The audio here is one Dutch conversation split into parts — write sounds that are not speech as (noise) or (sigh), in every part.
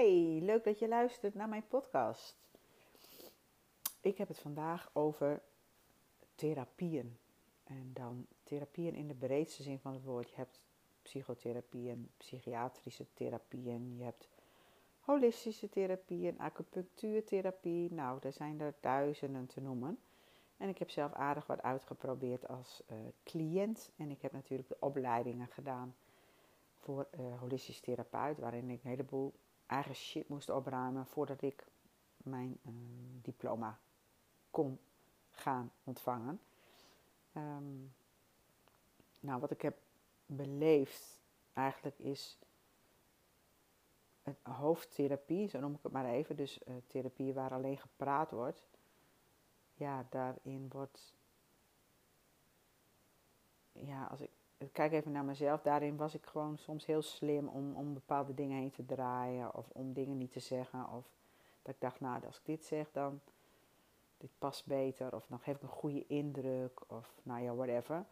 Hey, leuk dat je luistert naar mijn podcast. Ik heb het vandaag over therapieën. En dan therapieën in de breedste zin van het woord. Je hebt psychotherapieën, psychiatrische therapieën, je hebt holistische therapieën, acupunctuurtherapie. Nou, er zijn er duizenden te noemen. En ik heb zelf aardig wat uitgeprobeerd als uh, cliënt. En ik heb natuurlijk de opleidingen gedaan voor uh, holistisch therapeut, waarin ik een heleboel eigen shit moest opruimen voordat ik mijn uh, diploma kon gaan ontvangen. Um, nou, wat ik heb beleefd eigenlijk is een hoofdtherapie, zo noem ik het maar even. Dus uh, therapie waar alleen gepraat wordt. Ja, daarin wordt. Ja, als ik kijk even naar mezelf. Daarin was ik gewoon soms heel slim om, om bepaalde dingen heen te draaien. Of om dingen niet te zeggen. Of dat ik dacht, nou, als ik dit zeg, dan dit past beter. Of dan geef ik een goede indruk. Of nou ja, whatever.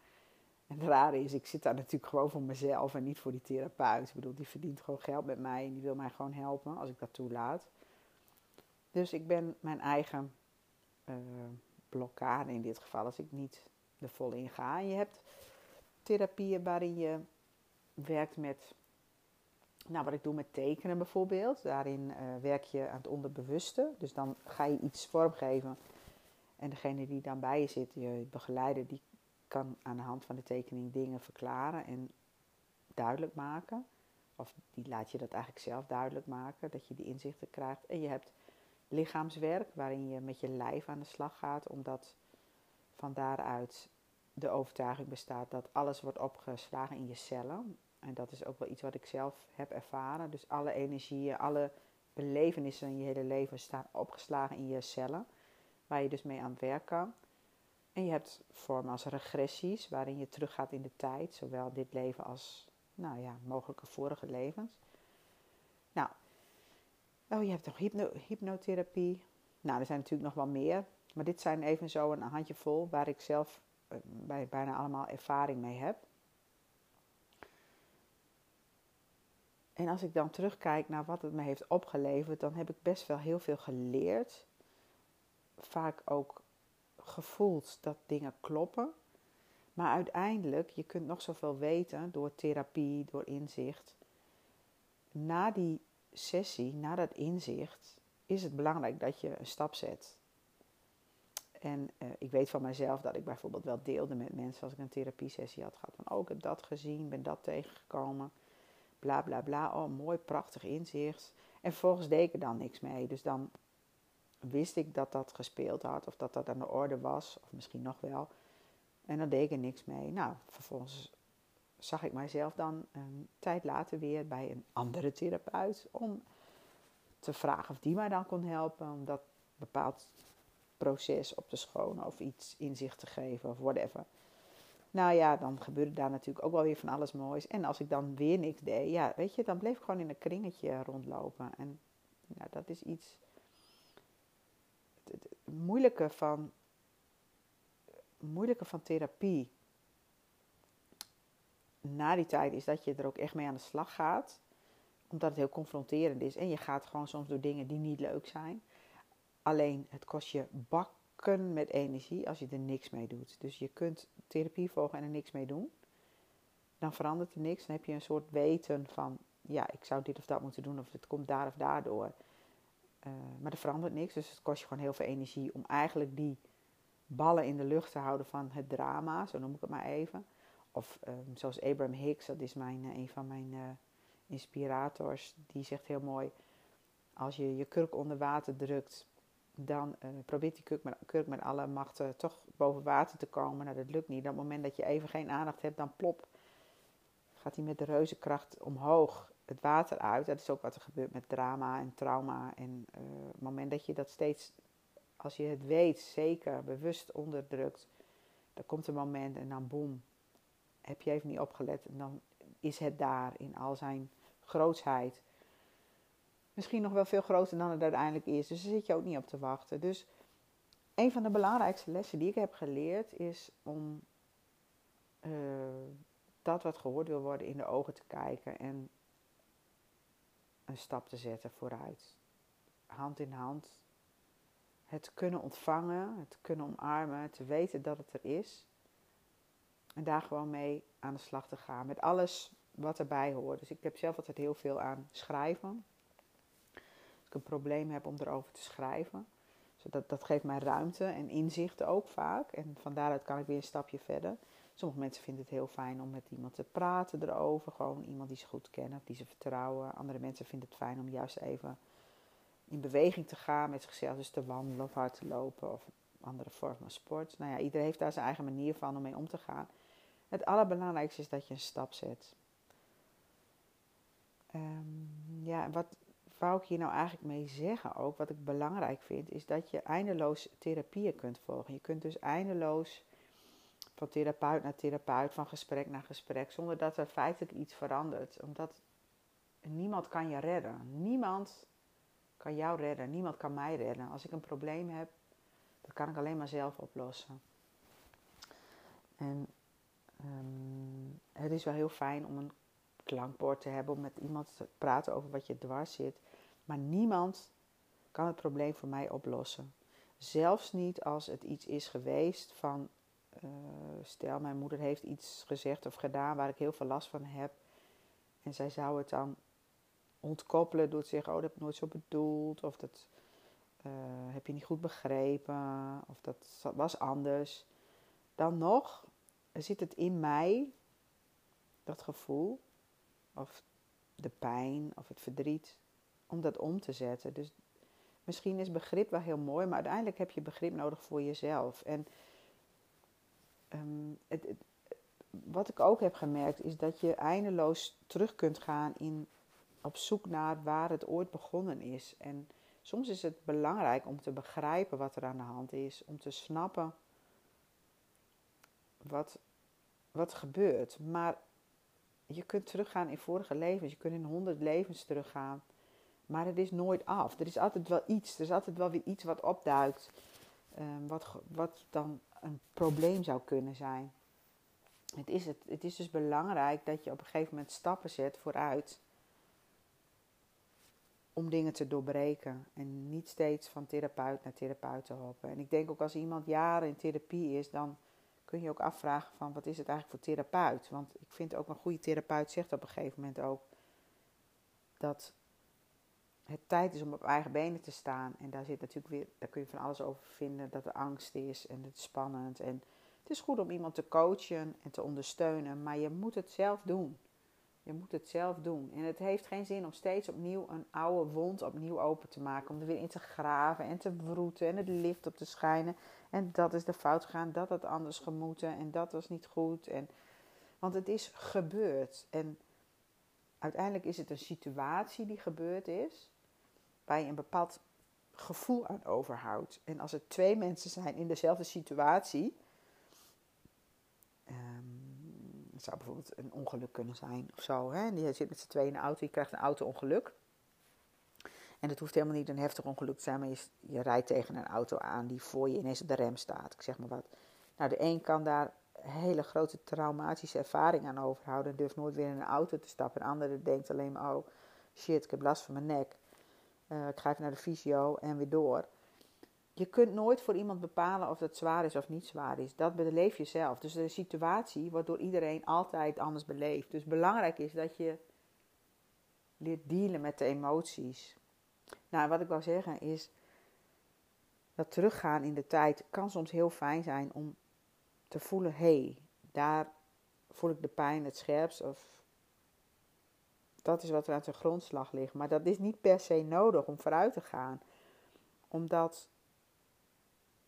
En het rare is, ik zit daar natuurlijk gewoon voor mezelf en niet voor die therapeut. Ik bedoel, die verdient gewoon geld met mij en die wil mij gewoon helpen als ik dat toelaat. Dus ik ben mijn eigen uh, blokkade in dit geval als ik niet er vol in ga. En je hebt therapieën waarin je werkt met, nou wat ik doe met tekenen bijvoorbeeld. Daarin uh, werk je aan het onderbewuste. Dus dan ga je iets vormgeven. En degene die dan bij je zit, je begeleider, die kan aan de hand van de tekening dingen verklaren en duidelijk maken. Of die laat je dat eigenlijk zelf duidelijk maken, dat je die inzichten krijgt. En je hebt lichaamswerk, waarin je met je lijf aan de slag gaat, omdat van daaruit de overtuiging bestaat dat alles wordt opgeslagen in je cellen. En dat is ook wel iets wat ik zelf heb ervaren. Dus alle energieën, alle belevenissen in je hele leven staan opgeslagen in je cellen. Waar je dus mee aan het werk kan. En je hebt vormen als regressies, waarin je teruggaat in de tijd. Zowel dit leven als, nou ja, mogelijke vorige levens. Nou, oh, je hebt nog hypno hypnotherapie. Nou, er zijn natuurlijk nog wel meer. Maar dit zijn even zo een handjevol waar ik zelf bij bijna allemaal ervaring mee heb. En als ik dan terugkijk naar wat het me heeft opgeleverd, dan heb ik best wel heel veel geleerd. Vaak ook gevoeld dat dingen kloppen. Maar uiteindelijk, je kunt nog zoveel weten door therapie, door inzicht. Na die sessie, na dat inzicht, is het belangrijk dat je een stap zet. En uh, ik weet van mezelf dat ik bijvoorbeeld wel deelde met mensen als ik een therapiesessie had gehad. Van, oh, ik heb dat gezien, ben dat tegengekomen. Bla, bla, bla. Oh, mooi, prachtig inzicht. En vervolgens deed ik er dan niks mee. Dus dan wist ik dat dat gespeeld had. Of dat dat aan de orde was. Of misschien nog wel. En dan deed ik er niks mee. Nou, vervolgens zag ik mijzelf dan een tijd later weer bij een andere therapeut. Om te vragen of die mij dan kon helpen. Om dat bepaald proces op te schonen of iets inzicht te geven of whatever. Nou ja, dan gebeurde daar natuurlijk ook wel weer van alles moois. En als ik dan weer niks deed, ja, weet je, dan bleef ik gewoon in een kringetje rondlopen. En ja, dat is iets. Het, van. moeilijke van therapie. Na die tijd is dat je er ook echt mee aan de slag gaat. Omdat het heel confronterend is. En je gaat gewoon soms door dingen die niet leuk zijn. Alleen het kost je bakken met energie als je er niks mee doet. Dus je kunt therapie volgen en er niks mee doen. Dan verandert er niks. Dan heb je een soort weten van, ja, ik zou dit of dat moeten doen of het komt daar of daardoor. Uh, maar er verandert niks. Dus het kost je gewoon heel veel energie om eigenlijk die ballen in de lucht te houden van het drama, zo noem ik het maar even. Of um, zoals Abraham Hicks, dat is mijn, uh, een van mijn uh, inspirators, die zegt heel mooi: als je je kurk onder water drukt, dan uh, probeert die kurk met, met alle machten toch boven water te komen. Nou, dat lukt niet. Op het moment dat je even geen aandacht hebt, dan plop, gaat hij met de reuzenkracht omhoog het water uit. Dat is ook wat er gebeurt met drama en trauma. En op het moment dat je dat steeds, als je het weet, zeker bewust onderdrukt, dan komt een moment en dan boem, heb je even niet opgelet. En dan is het daar in al zijn grootsheid misschien nog wel veel groter dan het uiteindelijk is. Dus daar zit je ook niet op te wachten. Dus een van de belangrijkste lessen die ik heb geleerd is om uh, dat wat gehoord wil worden in de ogen te kijken. En een stap te zetten vooruit. Hand in hand. Het kunnen ontvangen, het kunnen omarmen, te weten dat het er is. En daar gewoon mee aan de slag te gaan. Met alles wat erbij hoort. Dus ik heb zelf altijd heel veel aan schrijven. Ik een probleem heb om erover te schrijven. Zodat, dat geeft mij ruimte en inzichten ook vaak. En van daaruit kan ik weer een stapje verder. Sommige mensen vinden het heel fijn om met iemand te praten erover. Gewoon iemand die ze goed kennen, die ze vertrouwen. Andere mensen vinden het fijn om juist even in beweging te gaan met zichzelf. Dus te wandelen of hard te lopen of andere vorm van sport. Nou ja, iedereen heeft daar zijn eigen manier van om mee om te gaan. Het allerbelangrijkste is dat je een stap zet. Um, ja, wat wou ik hier nou eigenlijk mee zeggen ook, wat ik belangrijk vind, is dat je eindeloos therapieën kunt volgen. Je kunt dus eindeloos van therapeut naar therapeut, van gesprek naar gesprek, zonder dat er feitelijk iets verandert. Omdat niemand kan je redden. Niemand kan jou redden. Niemand kan mij redden. Als ik een probleem heb, dat kan ik alleen maar zelf oplossen. En um, het is wel heel fijn om een klankbord te hebben, om met iemand te praten over wat je dwars zit. Maar niemand kan het probleem voor mij oplossen. Zelfs niet als het iets is geweest van, uh, stel mijn moeder heeft iets gezegd of gedaan waar ik heel veel last van heb. En zij zou het dan ontkoppelen door te zeggen, oh dat heb ik nooit zo bedoeld. Of dat uh, heb je niet goed begrepen. Of dat was anders. Dan nog zit het in mij, dat gevoel, of de pijn of het verdriet, om dat om te zetten. Dus misschien is begrip wel heel mooi, maar uiteindelijk heb je begrip nodig voor jezelf. En het, het, wat ik ook heb gemerkt is dat je eindeloos terug kunt gaan in, op zoek naar waar het ooit begonnen is. En soms is het belangrijk om te begrijpen wat er aan de hand is, om te snappen wat, wat gebeurt. Maar je kunt teruggaan in vorige levens, je kunt in honderd levens teruggaan. Maar het is nooit af. Er is altijd wel iets, er is altijd wel weer iets wat opduikt, um, wat, wat dan een probleem zou kunnen zijn. Het is, het, het is dus belangrijk dat je op een gegeven moment stappen zet vooruit om dingen te doorbreken. En niet steeds van therapeut naar therapeut te hoppen. En ik denk ook als iemand jaren in therapie is, dan kun je ook afvragen van wat is het eigenlijk voor therapeut? Want ik vind ook een goede therapeut zegt op een gegeven moment ook dat het tijd is om op eigen benen te staan. En daar zit natuurlijk weer, daar kun je van alles over vinden, dat er angst is en het is spannend. En het is goed om iemand te coachen en te ondersteunen, maar je moet het zelf doen. Je moet het zelf doen. En het heeft geen zin om steeds opnieuw een oude wond opnieuw open te maken. Om er weer in te graven en te wroeten en het licht op te schijnen. En dat is de fout gegaan, dat had anders gemoeten en dat was niet goed. En, want het is gebeurd. En uiteindelijk is het een situatie die gebeurd is, waar je een bepaald gevoel aan overhoudt. En als er twee mensen zijn in dezelfde situatie, um, het zou bijvoorbeeld een ongeluk kunnen zijn of zo. Hè? Zit met z'n tweeën in de auto, je krijgt een auto-ongeluk. En het hoeft helemaal niet een heftig ongeluk te zijn, maar je, je rijdt tegen een auto aan die voor je ineens op de rem staat. Ik zeg maar wat. Nou, de een kan daar hele grote traumatische ervaring aan overhouden en durft nooit weer in een auto te stappen. De andere denkt alleen maar, oh shit, ik heb last van mijn nek. Uh, ga naar de fysio en weer door. Je kunt nooit voor iemand bepalen of het zwaar is of niet zwaar is. Dat beleef je zelf. Dus de situatie wordt door iedereen altijd anders beleefd. Dus belangrijk is dat je leert dealen met de emoties. Nou, wat ik wou zeggen is dat teruggaan in de tijd kan soms heel fijn zijn om te voelen: hé, hey, daar voel ik de pijn het scherpst. Of dat is wat er aan zijn grondslag ligt. Maar dat is niet per se nodig om vooruit te gaan, omdat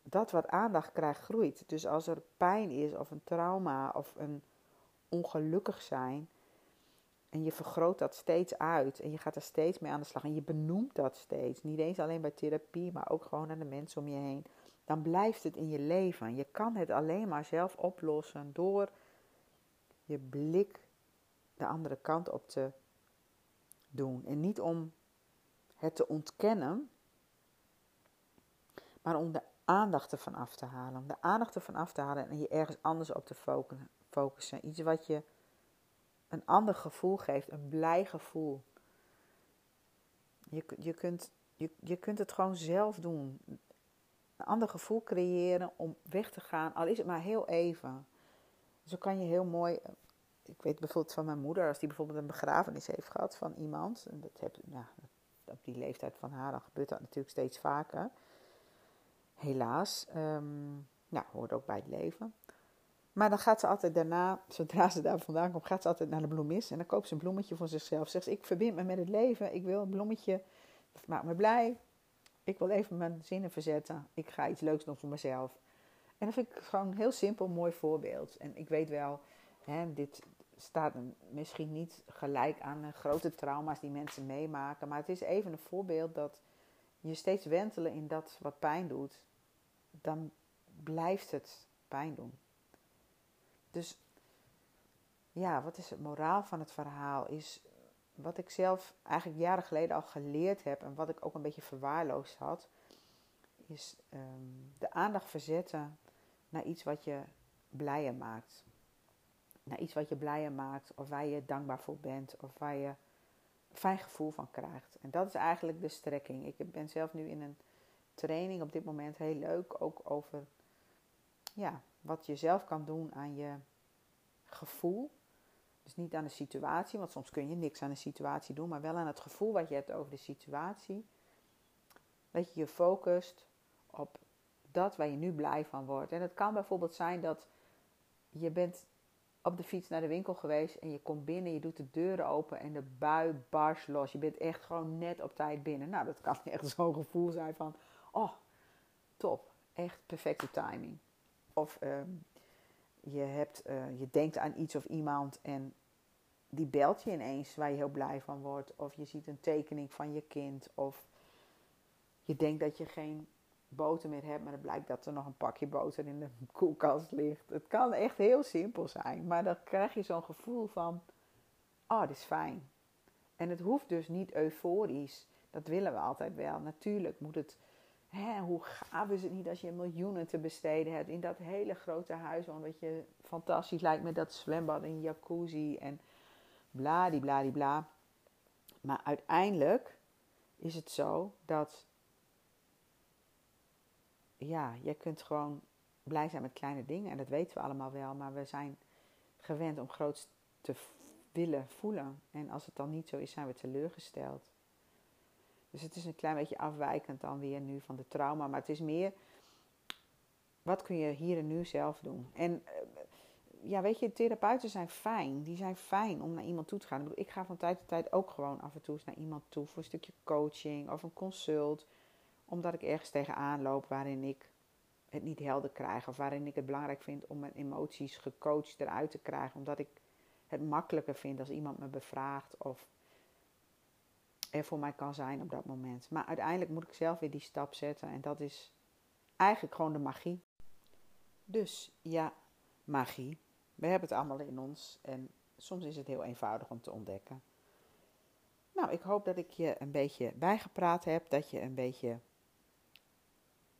dat wat aandacht krijgt groeit. Dus als er pijn is, of een trauma, of een ongelukkig zijn en je vergroot dat steeds uit en je gaat er steeds mee aan de slag en je benoemt dat steeds. Niet eens alleen bij therapie, maar ook gewoon aan de mensen om je heen. Dan blijft het in je leven. Je kan het alleen maar zelf oplossen door je blik de andere kant op te doen. En niet om het te ontkennen, maar om de aandacht ervan af te halen. Om de aandacht ervan af te halen en je ergens anders op te focussen. Iets wat je een ander gevoel geeft, een blij gevoel. Je, je, kunt, je, je kunt het gewoon zelf doen. Een ander gevoel creëren om weg te gaan, al is het maar heel even. Zo kan je heel mooi. Ik weet bijvoorbeeld van mijn moeder, als die bijvoorbeeld een begrafenis heeft gehad van iemand. En dat heb, nou, op die leeftijd van haar, dan gebeurt dat natuurlijk steeds vaker. Helaas. Um, nou, hoort ook bij het leven. Maar dan gaat ze altijd daarna, zodra ze daar vandaan komt, gaat ze altijd naar de bloemist. En dan koopt ze een bloemetje voor zichzelf. Zegt ze, ik verbind me met het leven. Ik wil een bloemetje. Dat maakt me blij. Ik wil even mijn zinnen verzetten. Ik ga iets leuks doen voor mezelf. En dat vind ik gewoon een heel simpel, mooi voorbeeld. En ik weet wel, hè, dit staat misschien niet gelijk aan grote trauma's die mensen meemaken. Maar het is even een voorbeeld dat je steeds wentelen in dat wat pijn doet. Dan blijft het pijn doen. Dus ja, wat is het moraal van het verhaal? Is wat ik zelf eigenlijk jaren geleden al geleerd heb en wat ik ook een beetje verwaarloosd had, is ehm, de aandacht verzetten naar iets wat je blijer maakt. Naar iets wat je blijer maakt, of waar je dankbaar voor bent, of waar je fijn gevoel van krijgt. En dat is eigenlijk de strekking. Ik ben zelf nu in een training op dit moment heel leuk, ook over ja, wat je zelf kan doen aan je gevoel. Dus niet aan de situatie, want soms kun je niks aan de situatie doen, maar wel aan het gevoel wat je hebt over de situatie. Dat je je focust op dat waar je nu blij van wordt. En het kan bijvoorbeeld zijn dat je bent op de fiets naar de winkel geweest en je komt binnen, je doet de deuren open en de bui bars los. Je bent echt gewoon net op tijd binnen. Nou, dat kan echt (laughs) zo'n gevoel zijn van, oh, top, echt perfecte timing. Of ehm, je, hebt, uh, je denkt aan iets of iemand en die belt je ineens waar je heel blij van wordt. Of je ziet een tekening van je kind. Of je denkt dat je geen boter meer hebt, maar het blijkt dat er nog een pakje boter in de (laughs) koelkast ligt. Het kan echt heel simpel zijn, maar dan krijg je zo'n gevoel van: oh, dit is fijn. En het hoeft dus niet euforisch. Dat willen we altijd wel. Natuurlijk moet het Hè, hoe gaaf is het niet als je miljoenen te besteden hebt in dat hele grote huis, omdat je fantastisch lijkt met dat zwembad en jacuzzi en bladibladibla. Maar uiteindelijk is het zo dat, ja, je kunt gewoon blij zijn met kleine dingen en dat weten we allemaal wel, maar we zijn gewend om groot te willen voelen. En als het dan niet zo is, zijn we teleurgesteld. Dus het is een klein beetje afwijkend dan weer nu van de trauma. Maar het is meer, wat kun je hier en nu zelf doen? En eh, ja, weet je, therapeuten zijn fijn. Die zijn fijn om naar iemand toe te gaan. Ik ga van tijd tot tijd ook gewoon af en toe eens naar iemand toe voor een stukje coaching of een consult. Omdat ik ergens tegenaan loop waarin ik het niet helder krijg. Of waarin ik het belangrijk vind om mijn emoties gecoacht eruit te krijgen. Omdat ik het makkelijker vind als iemand me bevraagt of er voor mij kan zijn op dat moment. Maar uiteindelijk moet ik zelf weer die stap zetten en dat is eigenlijk gewoon de magie. Dus ja, magie. We hebben het allemaal in ons en soms is het heel eenvoudig om te ontdekken. Nou, ik hoop dat ik je een beetje bijgepraat heb, dat je een beetje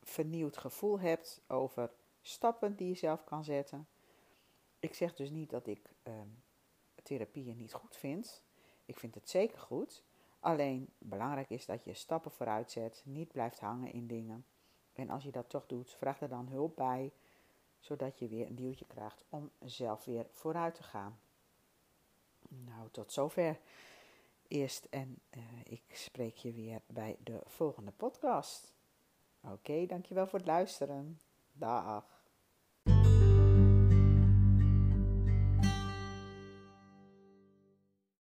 vernieuwd gevoel hebt over stappen die je zelf kan zetten. Ik zeg dus niet dat ik um, therapieën niet goed vind. Ik vind het zeker goed. Alleen belangrijk is dat je stappen vooruit zet, niet blijft hangen in dingen. En als je dat toch doet, vraag er dan hulp bij, zodat je weer een duwtje krijgt om zelf weer vooruit te gaan. Nou, tot zover eerst en uh, ik spreek je weer bij de volgende podcast. Oké, dankjewel voor het luisteren. Dag.